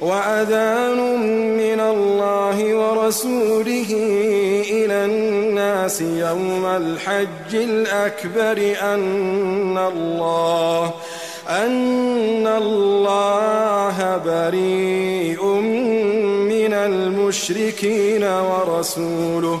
وأذان من الله ورسوله إلى الناس يوم الحج الأكبر أن الله أن الله بريء من المشركين ورسوله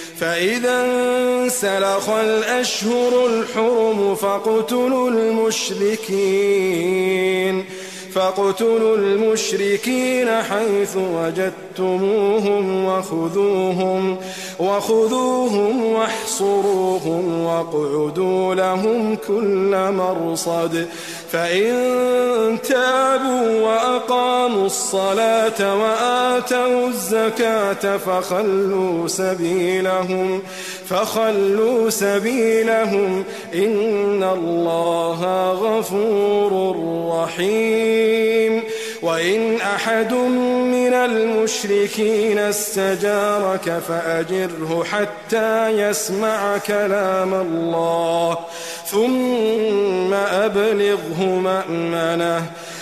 فإذا انسلخ الأشهر الحرم فاقتلوا المشركين. فاقتلوا المشركين حيث وجدتموهم وخذوهم وخذوهم واحصروهم واقعدوا لهم كل مرصد. فإن تابوا وأقاموا الصلاة وآتوا الزكاة فخلوا سبيلهم. فخلوا سبيلهم إن الله غفور رحيم. وإن أحد من المشركين استجارك فأجره حتى يسمع كلام الله. ثم أبلغه مأمنه.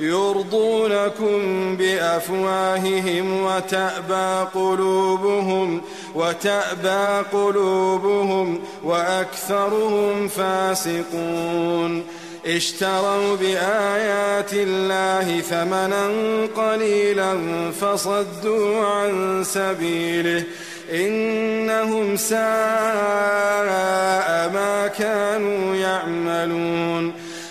يرضونكم بأفواههم وتأبى قلوبهم وتأبى قلوبهم وأكثرهم فاسقون. اشتروا بآيات الله ثمنا قليلا فصدوا عن سبيله إنهم ساء ما كانوا يعملون.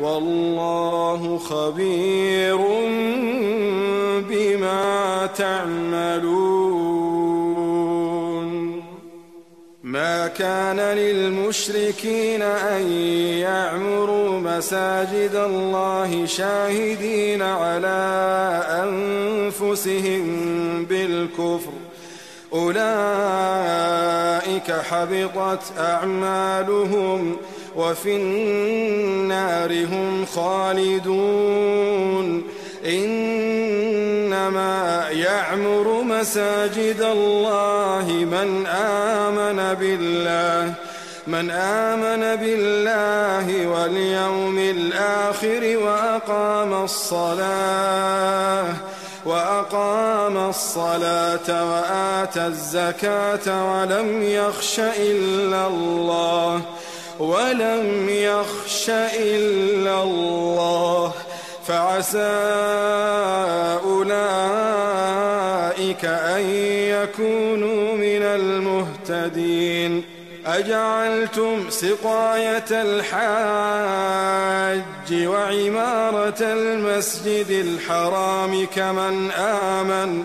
والله خبير بما تعملون. ما كان للمشركين أن يعمروا مساجد الله شاهدين على أنفسهم بالكفر. أولئك حبطت أعمالهم. وفي النار هم خالدون. إنما يعمر مساجد الله من آمن بالله من آمن بالله واليوم الآخر وأقام الصلاة وأقام الصلاة وآتى الزكاة ولم يخش إلا الله. ولم يخش إلا الله فعسى أولئك أن يكونوا من المهتدين. أجعلتم سقاية الحاج وعمارة المسجد الحرام كمن آمن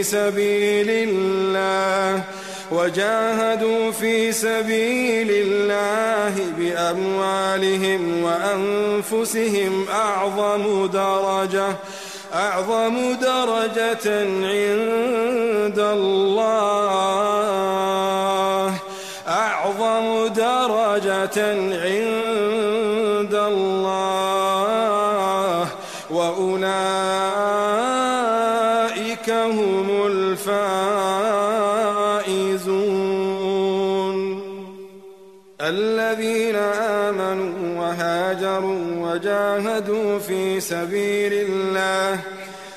في سبيل الله وجاهدوا في سبيل الله بأموالهم وأنفسهم أعظم درجة أعظم درجة عند الله أعظم درجة عند في سبيل الله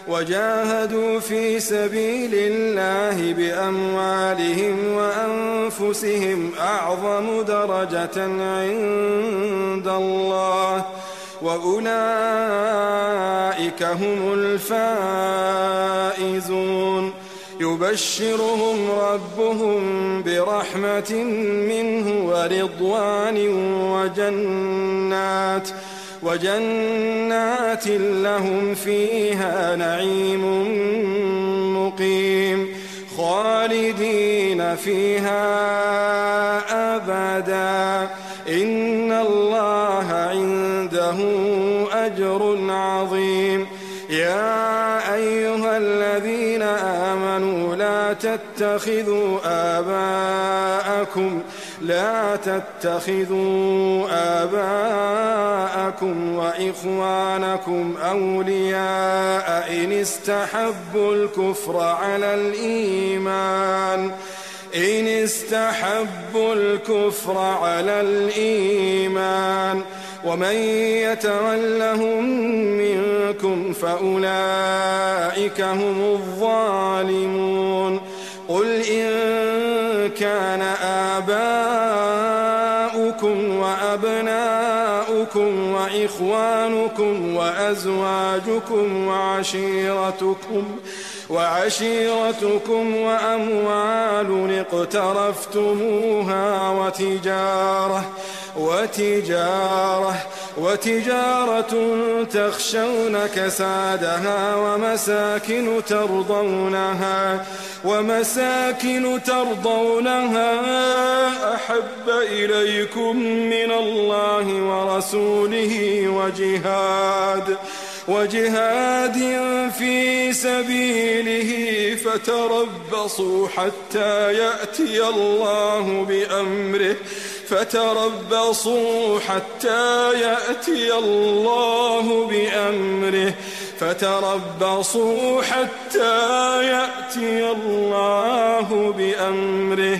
وجاهدوا في سبيل الله بأموالهم وأنفسهم أعظم درجة عند الله وأولئك هم الفائزون يبشرهم ربهم برحمة منه ورضوان وجنات وجنات لهم فيها نعيم مقيم خالدين فيها أبدا. إن الله عنده أجر عظيم. يا أيها الذين آمنوا لا تتخذوا آباءكم لا تتخذوا آباءكم وإخوانكم أولياء إن استحبوا الكفر على الإيمان. إن استحبوا الكفر على الإيمان. ومن يتولهم منكم فأولئك هم الظالمون. قل إن كان آباؤكم وإخوانكم وأزواجكم وعشيرتكم وعشيرتكم وأموال اقترفتموها وتجارة وتجارة وتجارة تخشون كسادها ومساكن ترضونها ومساكن ترضونها أحب إليكم من الله ورسوله وجهاد وجهاد في سبيله فتربصوا حتى يأتي الله بأمره. فتربصوا حتى يأتي الله بأمره. فتربصوا حتى يأتي الله بأمره.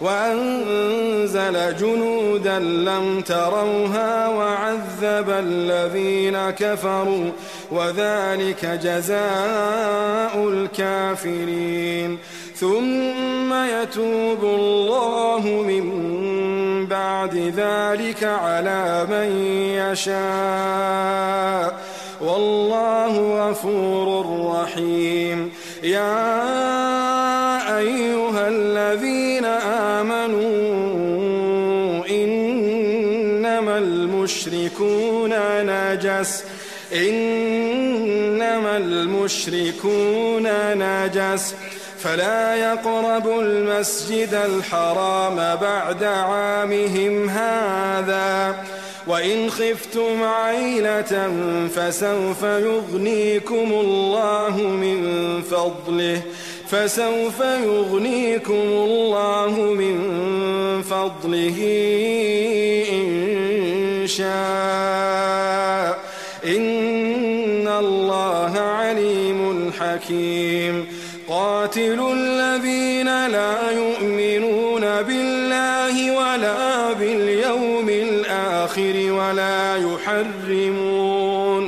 وأنزل جنودا لم تروها وعذب الذين كفروا وذلك جزاء الكافرين. ثم يتوب الله من بعد ذلك على من يشاء. والله غفور رحيم. يا أيها الذين آمنوا إنما المشركون نجس إنما المشركون نجس. فلا يقربوا المسجد الحرام بعد عامهم هذا. وإن خفتم عيلة فسوف يغنيكم الله من فضله فسوف يغنيكم الله من فضله إن شاء. إن الله عليم حكيم. قاتلوا الذين ولا يحرمون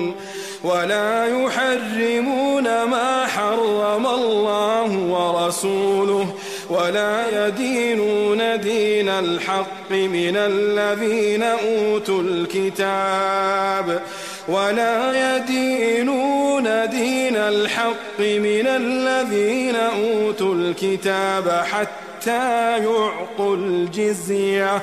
ولا يحرمون ما حرم الله ورسوله ولا يدينون دين الحق من الذين أوتوا الكتاب ولا يدينون دين الحق من الذين أوتوا الكتاب حتى يعطوا الجزية.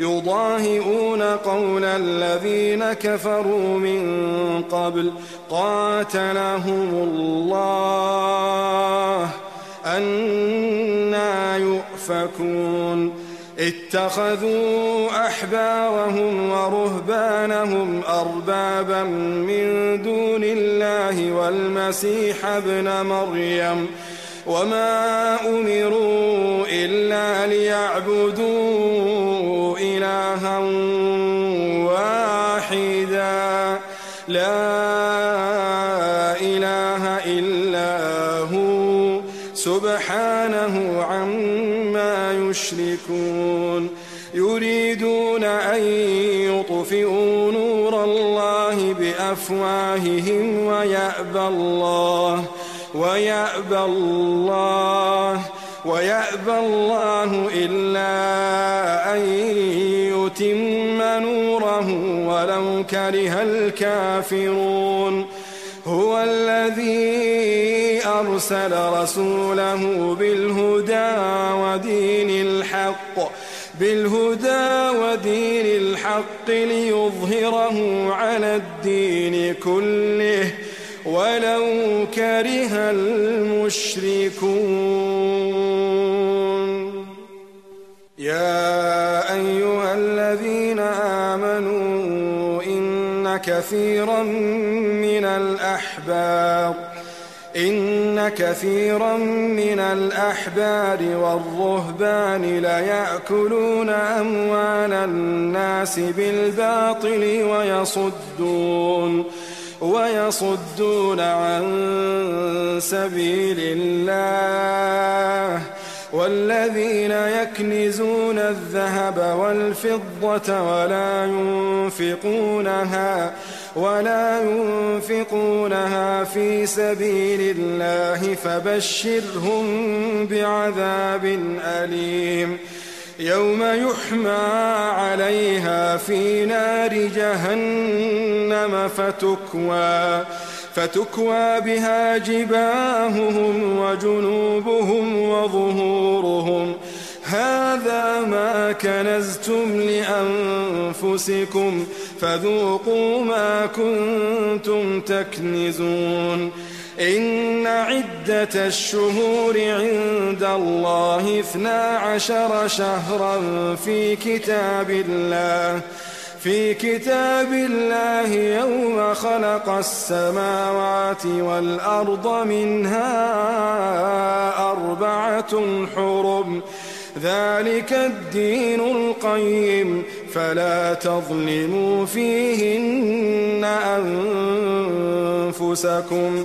يضاهئون قول الذين كفروا من قبل قاتلهم الله أنا يؤفكون اتخذوا أحبارهم ورهبانهم أربابا من دون الله والمسيح ابن مريم وما أمروا إلا ليعبدوا إلها واحدا. لا إله إلا هو. سبحانه عما يشركون. يريدون أن يطفئوا نور الله بأفواههم ويأبى الله ويأبى الله ويأبى الله إلا أن يتم نوره ولو كره الكافرون. هو الذي أرسل رسوله بالهدى ودين الحق بالهدى ودين الحق ليظهره على الدين كله ولو كره المشركون. يا أيها الذين آمنوا إن كثيرا من الأحبار إن كثيرا من الأحبار والرهبان ليأكلون أموال الناس بالباطل ويصدون ويصدون عن سبيل الله. والذين يكنزون الذهب والفضة ولا ينفقونها ولا ينفقونها في سبيل الله فبشرهم بعذاب أليم. يوم يحمى عليها في نار جهنم فتكوى. فتكوى بها جباههم وجنوبهم وظهورهم. هذا ما كنزتم لأنفسكم فذوقوا ما كنتم تكنزون. إن عدة الشهور عند الله اثنا عشر شهرا في كتاب الله. في كتاب الله يوم خلق السماوات والأرض منها أربعة حرم. ذلك الدين القيم. فلا تظلموا فيهن أنفسكم.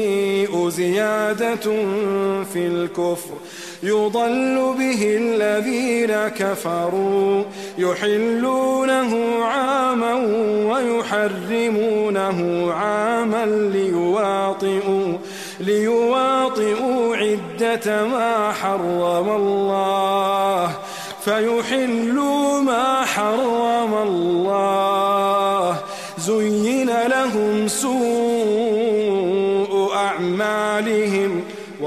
زيادة في الكفر. يضل به الذين كفروا يحلونه عاما ويحرمونه عاما ليواطئوا ليواطئوا عدة ما حرم الله. فيحلوا ما حرم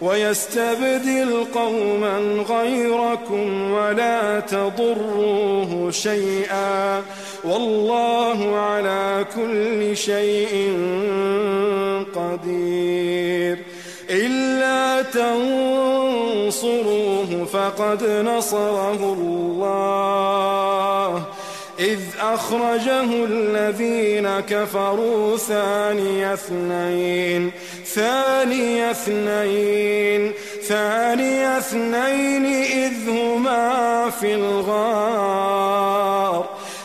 ويستبدل قوما غيركم ولا تضروه شيئا والله على كل شيء قدير إلا تنصروه فقد نصره الله إذ أخرجه الذين كفروا ثاني اثنين ثاني اثنين ثاني اثنين إذ هما في الغار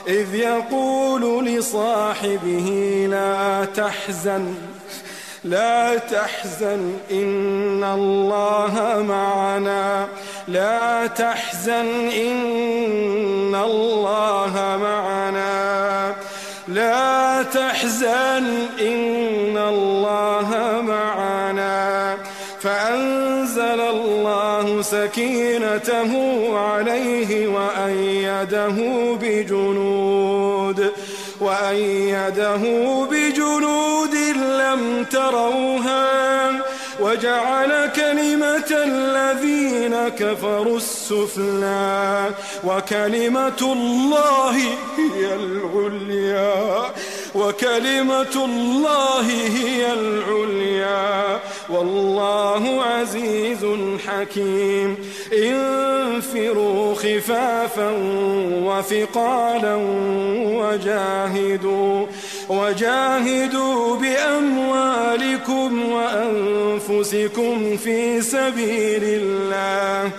إذ يقول لصاحبه لا تحزن لا تحزن إن الله معنا لا تحزن إن الله معنا لا تحزن إن الله سكينته عليه وأيده بجنود وأيده بجنود لم تروها وجعل كلمة الذين كفروا السفلى وكلمة الله هي العليا. وكلمة الله هي العليا. والله عزيز حكيم. انفروا خفافا وثقالا وجاهدوا وجاهدوا بأموالكم وأنفسكم في سبيل الله.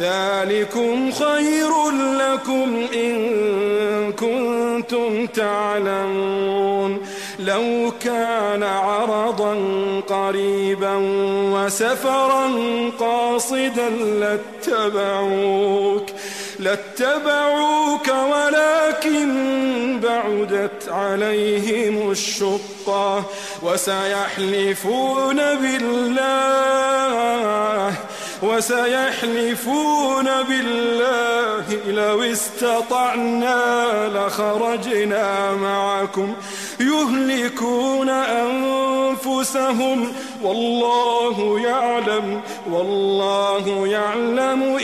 ذلكم خير لكم إن كنتم تعلمون. لو كان عرضا قريبا وسفرا قاصدا لاتبعوك لاتبعوك ولكن بعدت عليهم الشقة وسيحلفون بالله. وسيحلفون بالله لو استطعنا لخرجنا معكم. يهلكون أنفسهم. والله يعلم والله يعلم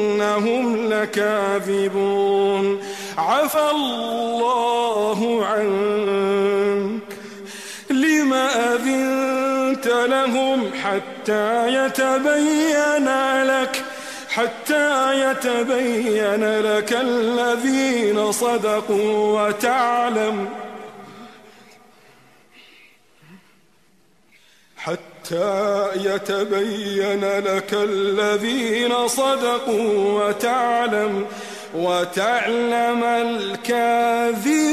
إنهم لكاذبون. عفى الله عنك. لم أذنت لهم حتى يتبين لك حتى يتبين لك الذين صدقوا وتعلم. حتى يتبين لك الذين صدقوا وتعلم وتعلم الكاذبين.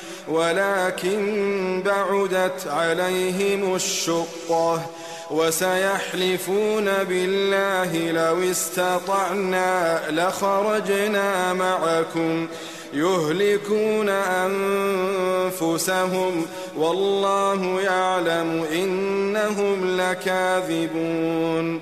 بعدت عليهم الشقة وسيحلفون بالله لو استطعنا لخرجنا معكم يهلكون أنفسهم والله يعلم إنهم لكاذبون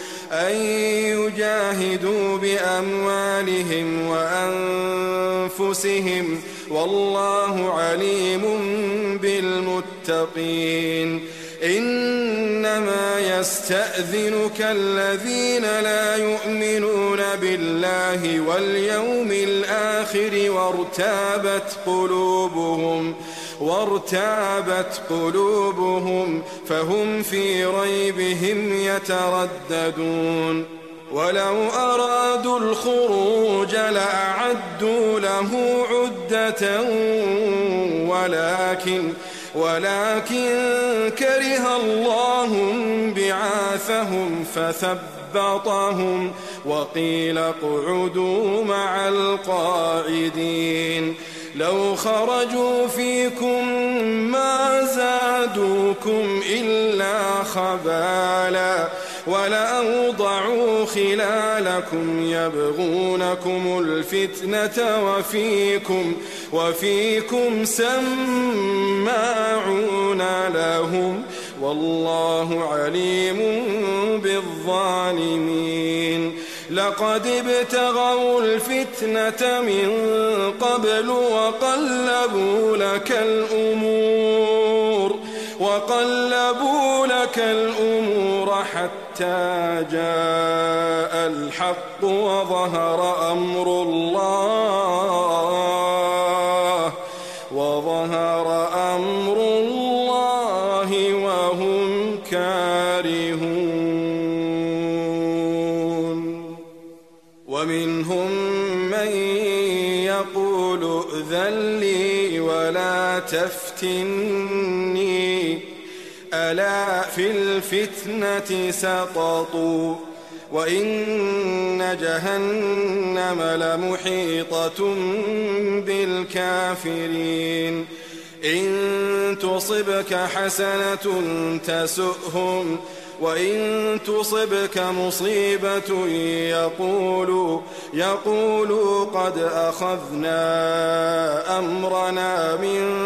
أن يجاهدوا بأموالهم وأنفسهم والله عليم بالمتقين. إنما يستأذنك الذين لا يؤمنون بالله واليوم الآخر وارتابت قلوبهم وارتابت قلوبهم فهم في ريبهم يترددون. ولو أرادوا الخروج لأعدوا له عدة ولكن ولكن كره الله بعاثهم فثبطهم وقيل اقعدوا مع القاعدين. لو خرجوا فيكم ما زادوكم إلا خبالا ولأوضعوا خلالكم يبغونكم الفتنة وفيكم وفيكم سماعون لهم والله عليم بالظالمين لقد ابتغوا الفتنة من قبل وقلبوا لك الأمور وقلبوا لك الأمور حتى جاء الحق وظهر أمر الله. تفتني ألا في الفتنة سقطوا وإن جهنم لمحيطة بالكافرين. إن تصبك حسنة تسؤهم وإن تصبك مصيبة يقولوا يقولوا قد أخذنا أمرنا من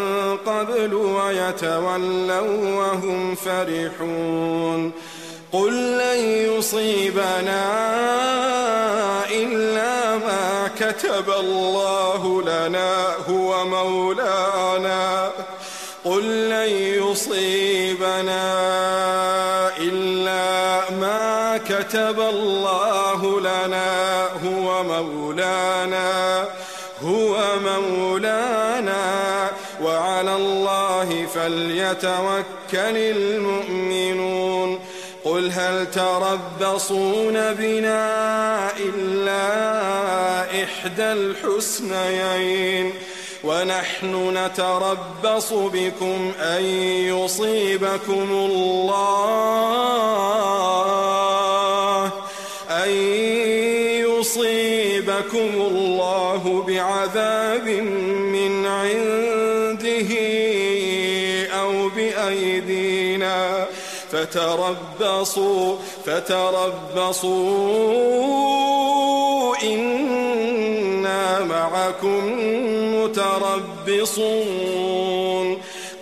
قبل ويتولوا وهم فرحون قل لن يصيبنا إلا ما كتب الله لنا هو مولانا. قل لن يصيبنا كتب الله لنا هو مولانا هو مولانا. وعلى الله فليتوكل المؤمنون. قل هل تربصون بنا إلا إحدى الحسنيين؟ ونحن نتربص بكم أن يصيبكم الله. أن يصيبكم الله بعذاب من عنده أو بأيدينا. فتربصوا فتربصوا. إنا معكم متربصون.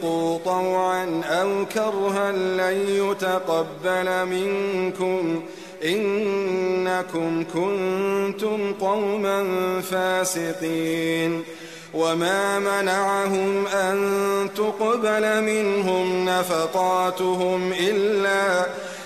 أنفقوا طوعا أو كرها لن يتقبل منكم إنكم كنتم قوما فاسقين. وما منعهم أن تقبل منهم نفقاتهم إلا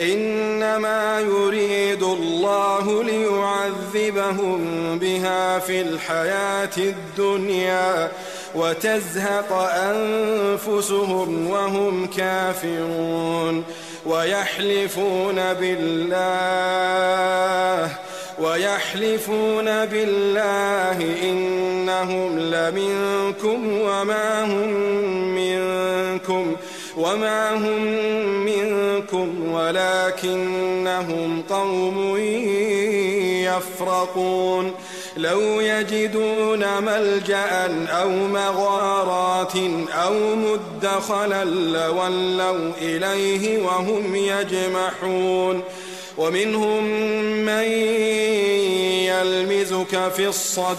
إنما يريد الله ليعذبهم بها في الحياة الدنيا وتزهق أنفسهم وهم كافرون ويحلفون بالله ويحلفون بالله إنهم لمنكم وما هم منكم وما هم منكم ولكنهم قوم يفرقون. لو يجدون ملجأ أو مغارات أو مدخلا لولوا إليه وهم يجمحون. ومنهم من يلمزك في الصدقات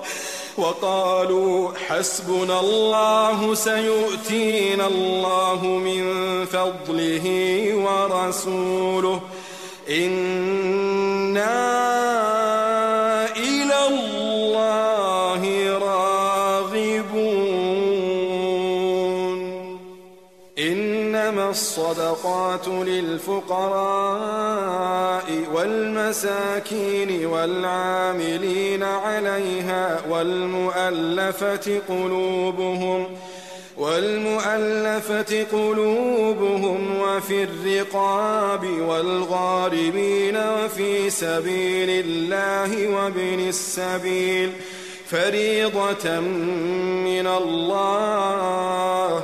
وقالوا حسبنا الله سيؤتينا الله من فضله ورسوله إنا الصدقات للفقراء والمساكين والعاملين عليها والمؤلفة قلوبهم والمؤلفة قلوبهم وفي الرقاب والغاربين وفي سبيل الله وابن السبيل فريضة من الله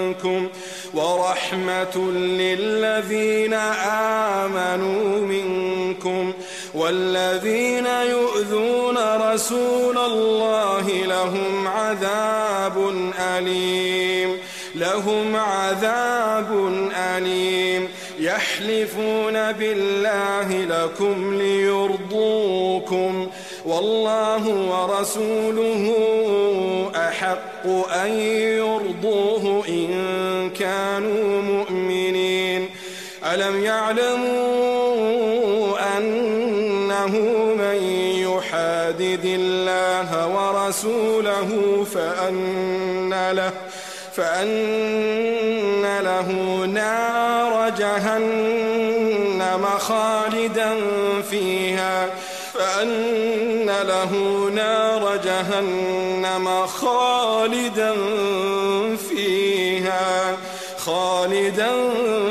ورحمة للذين آمنوا منكم والذين يؤذون رسول الله لهم عذاب أليم لهم عذاب أليم. يحلفون بالله لكم ليرضوكم والله ورسوله أحق أن يرضوه إن كانوا ألم يعلموا أنه من يحادد الله ورسوله فأن له فأن له نار جهنم خالدا فيها فأن له نار جهنم خالدا فيها خالدا فيها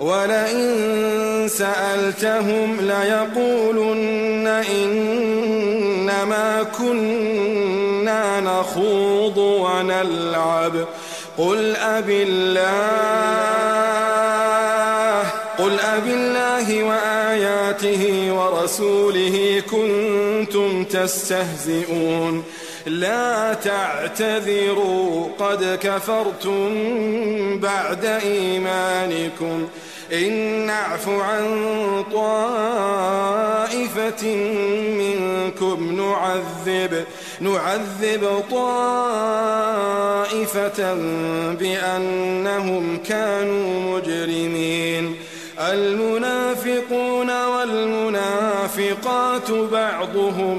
ولئن سألتهم ليقولن إنما كنا نخوض ونلعب. قل أب الله قل أب الله وآياته ورسوله كنتم تستهزئون. لا تعتذروا قد كفرتم بعد إيمانكم. إن نعف عن طائفة منكم نعذب نعذب طائفة بأنهم كانوا مجرمين. المنافقون والمنافقات بعضهم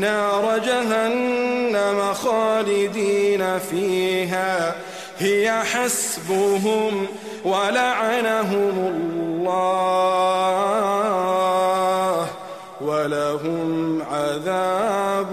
نار جهنم خالدين فيها. هي حسبهم ولعنهم الله ولهم عذاب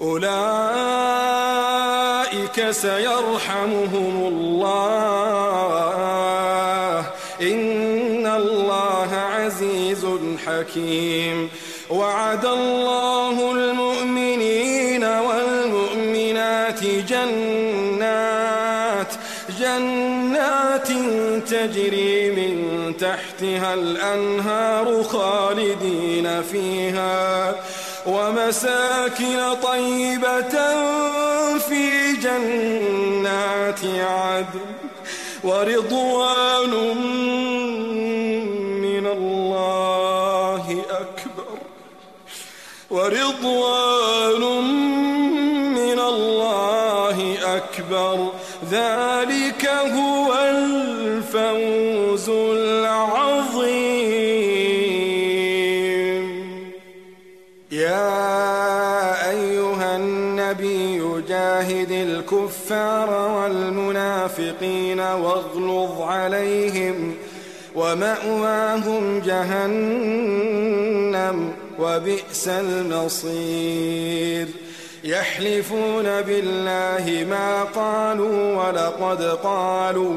أولئك سيرحمهم الله. إن الله عزيز حكيم. وعد الله المؤمنين والمؤمنات جنات جنات تجري من تحتها الأنهار خالدين فيها. ومساكن طيبة في جنات عدن ورضوان من الله أكبر. ورضوان من الله أكبر. ذلك هو الفوز. النبي جاهد الكفار والمنافقين واغلظ عليهم ومأواهم جهنم وبئس المصير. يحلفون بالله ما قالوا ولقد قالوا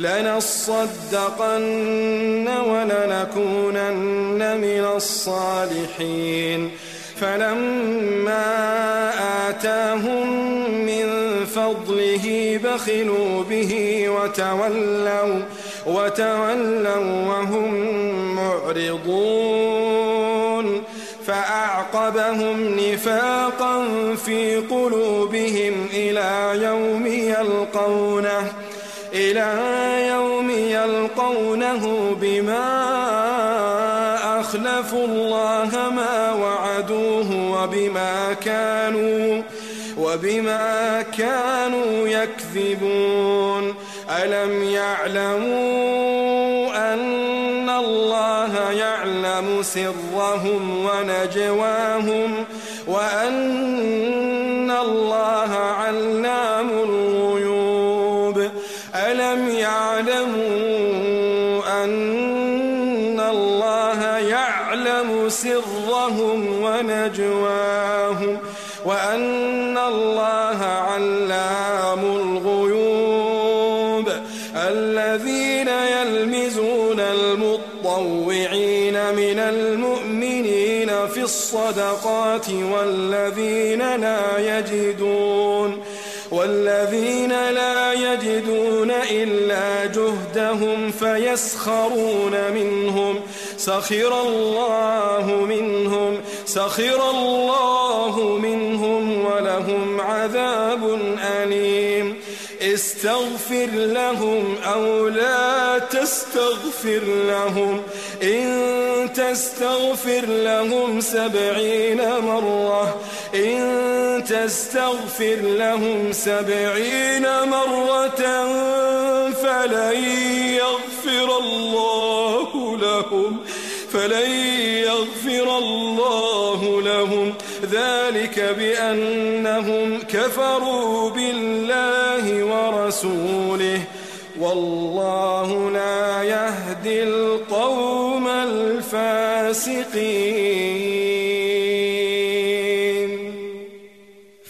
لنصدقن ولنكونن من الصالحين. فلما آتاهم من فضله بخلوا به وتولوا وتولوا وهم معرضون. فأعقبهم نفاقا في قلوبهم إلى يوم يلقونه. إلى يوم يلقونه بما أخلفوا الله ما وعدوه وبما كانوا وبما كانوا يكذبون. ألم يعلموا أن الله يعلم سرهم ونجواهم وأن ونجواهم وأن الله علام الغيوب الذين يلمزون المطوعين من المؤمنين في الصدقات والذين لا يجدون والذين لا يجدون إلا جهدهم فيسخرون منهم سخر الله منهم سخر الله منهم ولهم عذاب أليم. استغفر لهم أو لا تستغفر لهم. إن تستغفر لهم سبعين مرة. إن تستغفر لهم سبعين مرة فلن يغفر الله. لهم فلن يغفر الله لهم. ذلك بأنهم كفروا بالله ورسوله. والله لا يهدي القوم الفاسقين.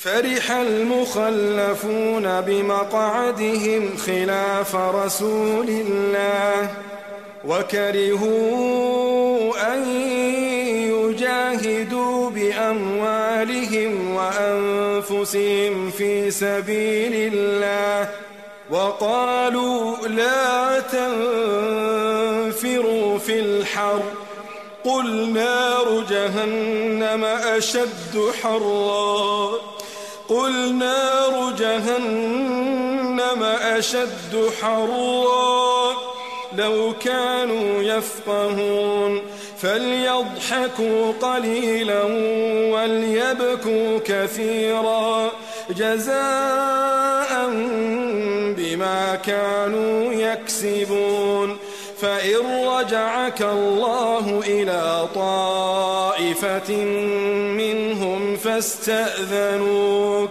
فرح المخلفون بمقعدهم خلاف رسول الله. وكرهوا أن يجاهدوا بأموالهم وأنفسهم في سبيل الله وقالوا لا تنفروا في الحر قل نار جهنم أشد حرا قل نار جهنم أشد حرا لو كانوا يفقهون فليضحكوا قليلا وليبكوا كثيرا جزاء بما كانوا يكسبون فإن رجعك الله إلى طائفة منهم فاستأذنوك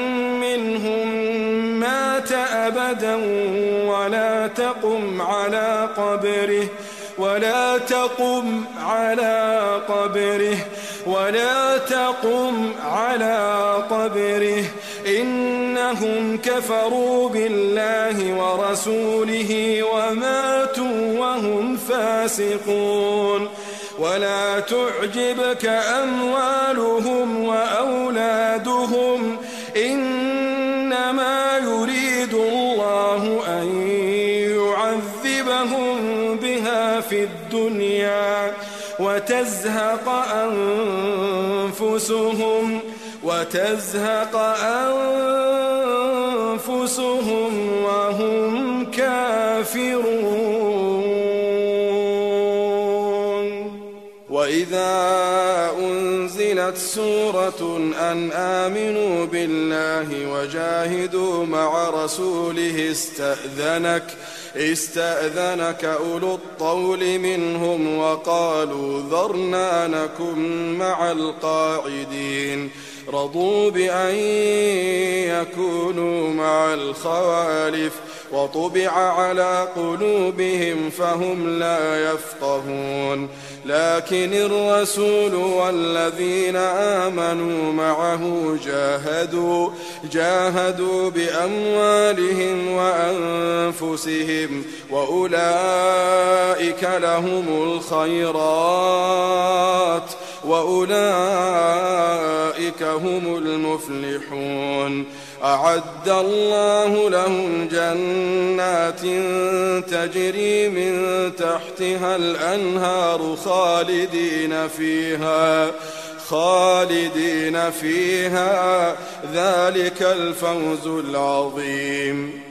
ولا تقم على قبره ولا تقم على قبره. إنهم كفروا بالله ورسوله وماتوا وهم فاسقون. ولا تعجبك أموالهم وأولادهم الدنيا وتزهق أنفسهم وتزهق أنفسهم وهم كافرون. وإذا أنزلت سورة أن آمنوا بالله وجاهدوا مع رسوله استأذنك استأذنك أولو الطول منهم وقالوا ذرنا نكن مع القاعدين. رضوا بأن يكونوا مع الخوالف. وطبع على قلوبهم فهم لا يفقهون. لكن الرسول والذين آمنوا معه جاهدوا جاهدوا بأموالهم وأنفسهم وأولئك لهم الخيرات وأولئك هم المفلحون. أعد الله لهم جنات تجري من تحتها الأنهار خالدين فيها خالدين فيها. ذلك الفوز العظيم.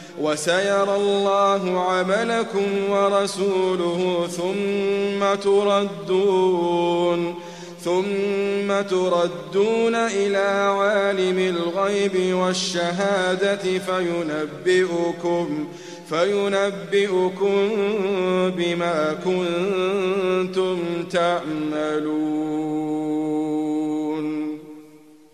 وسيرى الله عملكم ورسوله ثم تردون ثم تردون إلى عالم الغيب والشهادة فينبئكم فينبئكم بما كنتم تعملون.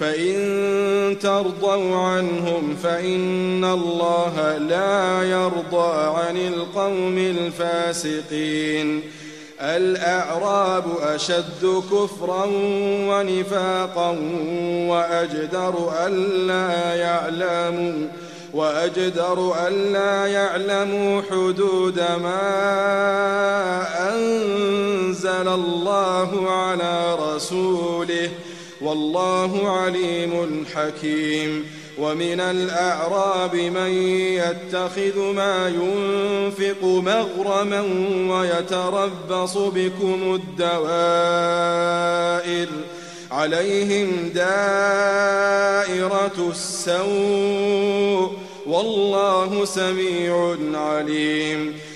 فإن ترضوا عنهم فإن الله لا يرضى عن القوم الفاسقين. الأعراب أشد كفرا ونفاقا وأجدر ألا يعلموا وأجدر ألا يعلموا حدود ما أنزل الله على رسوله. والله عليم حكيم. ومن الأعراب من يتخذ ما ينفق مغرما ويتربص بكم الدوائر. عليهم دائرة السوء. والله سميع عليم.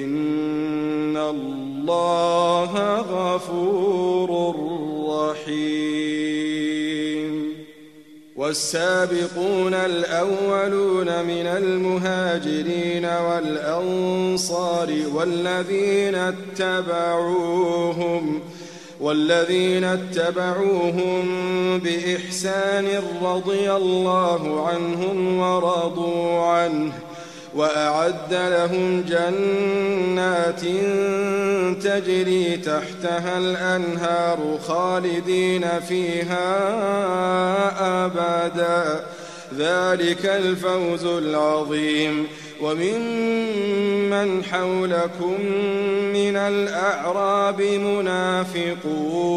إن الله غفور رحيم والسابقون الأولون من المهاجرين والأنصار والذين اتبعوهم والذين اتبعوهم بإحسان رضي الله عنهم ورضوا عنه وأعد لهم جنات تجري تحتها الأنهار خالدين فيها أبدا. ذلك الفوز العظيم. وممن حولكم من الأعراب منافقون.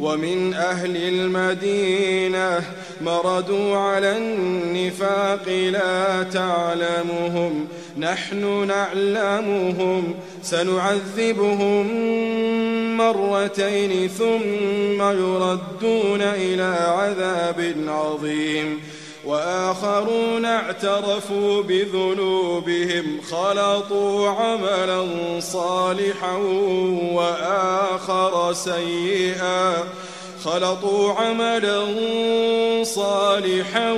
ومن أهل المدينة مردوا على النفاق لا تعلمهم نحن نعلمهم سنعذبهم مرتين ثم يردون إلى عذاب عظيم. وآخرون اعترفوا بذنوبهم خلطوا عملا صالحا وآخر سيئا. خلطوا عملا صالحا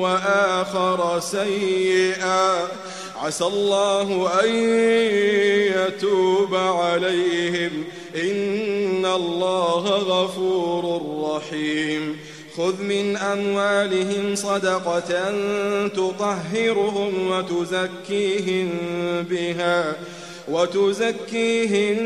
وآخر سيئا. عسى الله أن يتوب عليهم. إن الله غفور رحيم. خذ من أموالهم صدقة تطهرهم وتزكيهم بها. وتزكيهم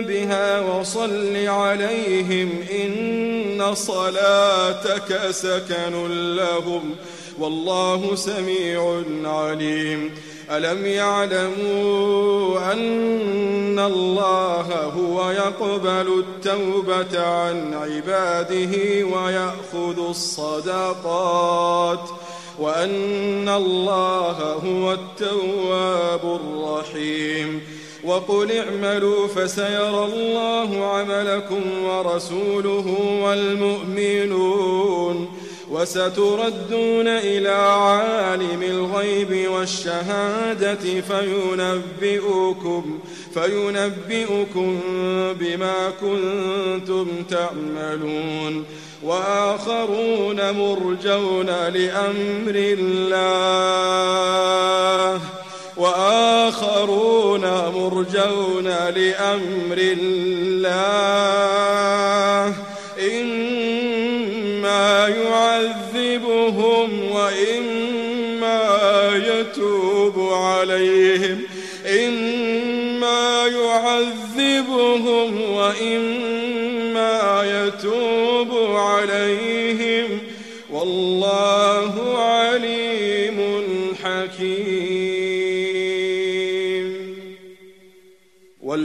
بها وصل عليهم إن صلاتك سكن لهم والله سميع عليم. ألم يعلموا أن الله هو يقبل التوبة عن عباده ويأخذ الصدقات وأن الله هو التواب الرحيم. وقل اعملوا فسيرى الله عملكم ورسوله والمؤمنون. وستردون إلى عالم الغيب والشهادة فينبئكم فينبئكم بما كنتم تعملون. وآخرون مرجون لأمر الله. وآخرون مرجون لأمر الله. عليهم إما يعذبهم وإما يتوب عليهم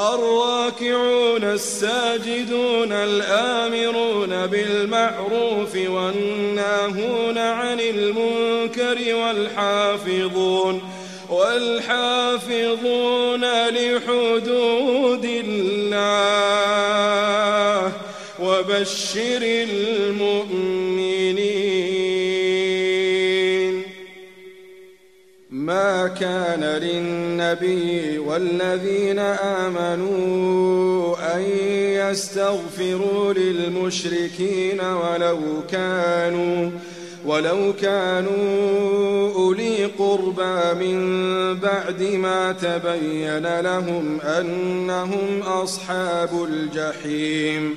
الراكعون الساجدون الآمرون بالمعروف والناهون عن المنكر والحافظون والحافظون لحدود الله وبشر المؤمنين ما كان للنبي والذين آمنوا أن يستغفروا للمشركين ولو كانوا ولو كانوا أولي قربى من بعد ما تبين لهم أنهم أصحاب الجحيم.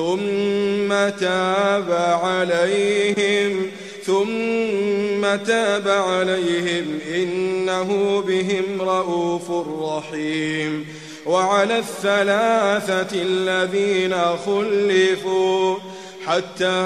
ثم تاب عليهم ثم تاب عليهم إنه بهم رؤوف رحيم. وعلى الثلاثة الذين خلفوا حتى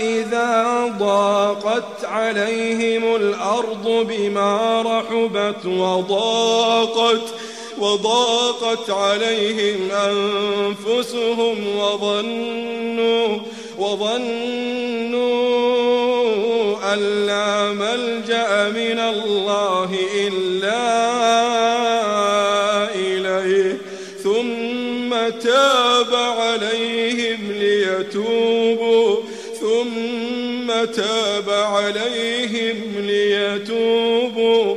إذا ضاقت عليهم الأرض بما رحبت وضاقت وضاقت عليهم أنفسهم وظنوا وظنوا أن لا ملجأ من الله إلا إليه. ثم تاب عليهم ليتوبوا. ثم تاب عليهم ليتوبوا.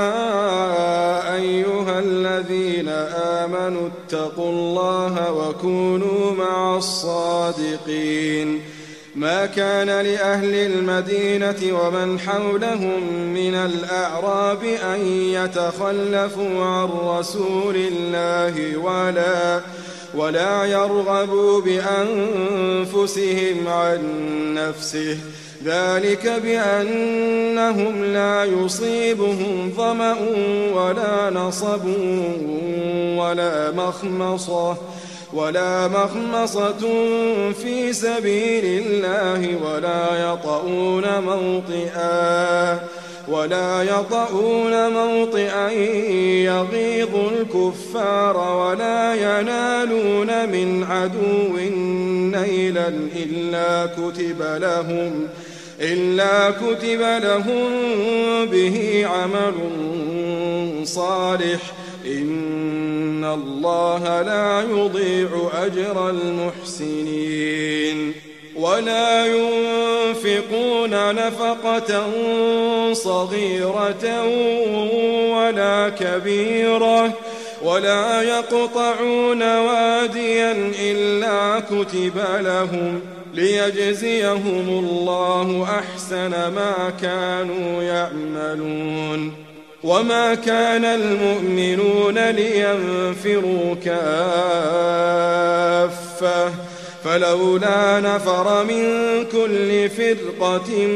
اتقوا الله وكونوا مع الصادقين. ما كان لأهل المدينة ومن حولهم من الأعراب أن يتخلفوا عن رسول الله ولا ولا يرغبوا بأنفسهم عن نفسه. ذلك بأنهم لا يصيبهم ظمأ ولا نصب ولا مخمصة ولا مخمصة في سبيل الله ولا يطؤون موطئا ولا يطؤون موطئا يغيظ الكفار ولا ينالون من عدو نيلا إلا كتب لهم إلا كتب لهم به عمل صالح. إن الله لا يضيع أجر المحسنين. ولا ينفقون نفقة صغيرة ولا كبيرة. ولا يقطعون واديا إلا كتب لهم ليجزيهم الله أحسن ما كانوا يعملون وما كان المؤمنون لينفروا كافة فلولا نفر من كل فرقة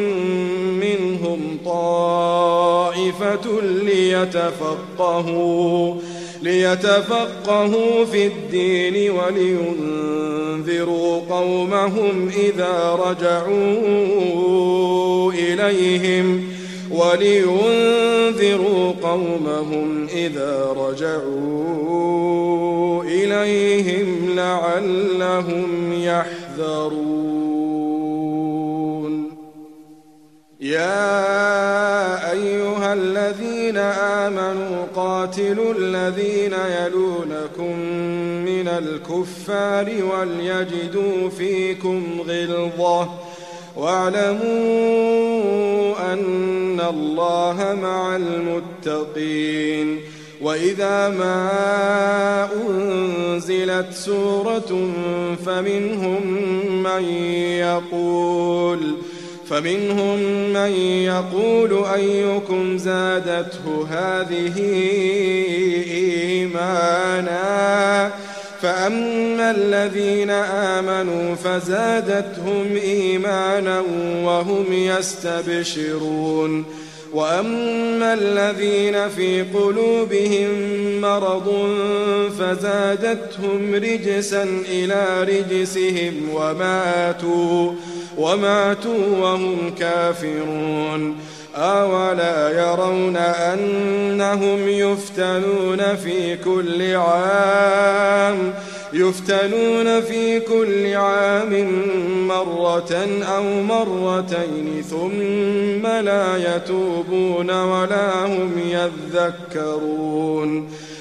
منهم طائفة ليتفقهوا ليتفقهوا في الدين ولينذروا قومهم إذا رجعوا إليهم ولينذروا قومهم إذا رجعوا إليهم لعلهم يحذرون. يا الذين آمنوا قاتلوا الذين يلونكم من الكفار وليجدوا فيكم غلظة. واعلموا أن الله مع المتقين. وإذا ما أنزلت سورة فمنهم من يقول فمنهم من يقول أيكم زادته هذه إيمانا فأما الذين آمنوا فزادتهم إيمانا وهم يستبشرون وأما الذين في قلوبهم مرض فزادتهم رجسا إلى رجسهم وماتوا وماتوا وهم كافرون. أولا يرون أنهم يفتنون في كل عام يفتنون في كل عام مرة أو مرتين ثم لا يتوبون ولا هم يذكرون.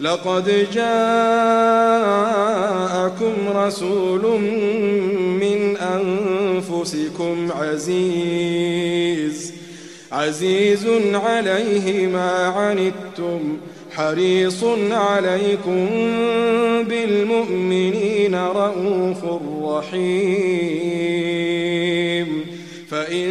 لقد جاءكم رسول من أنفسكم عزيز عزيز عليه ما عنتم حريص عليكم بالمؤمنين رؤوف رحيم. فإن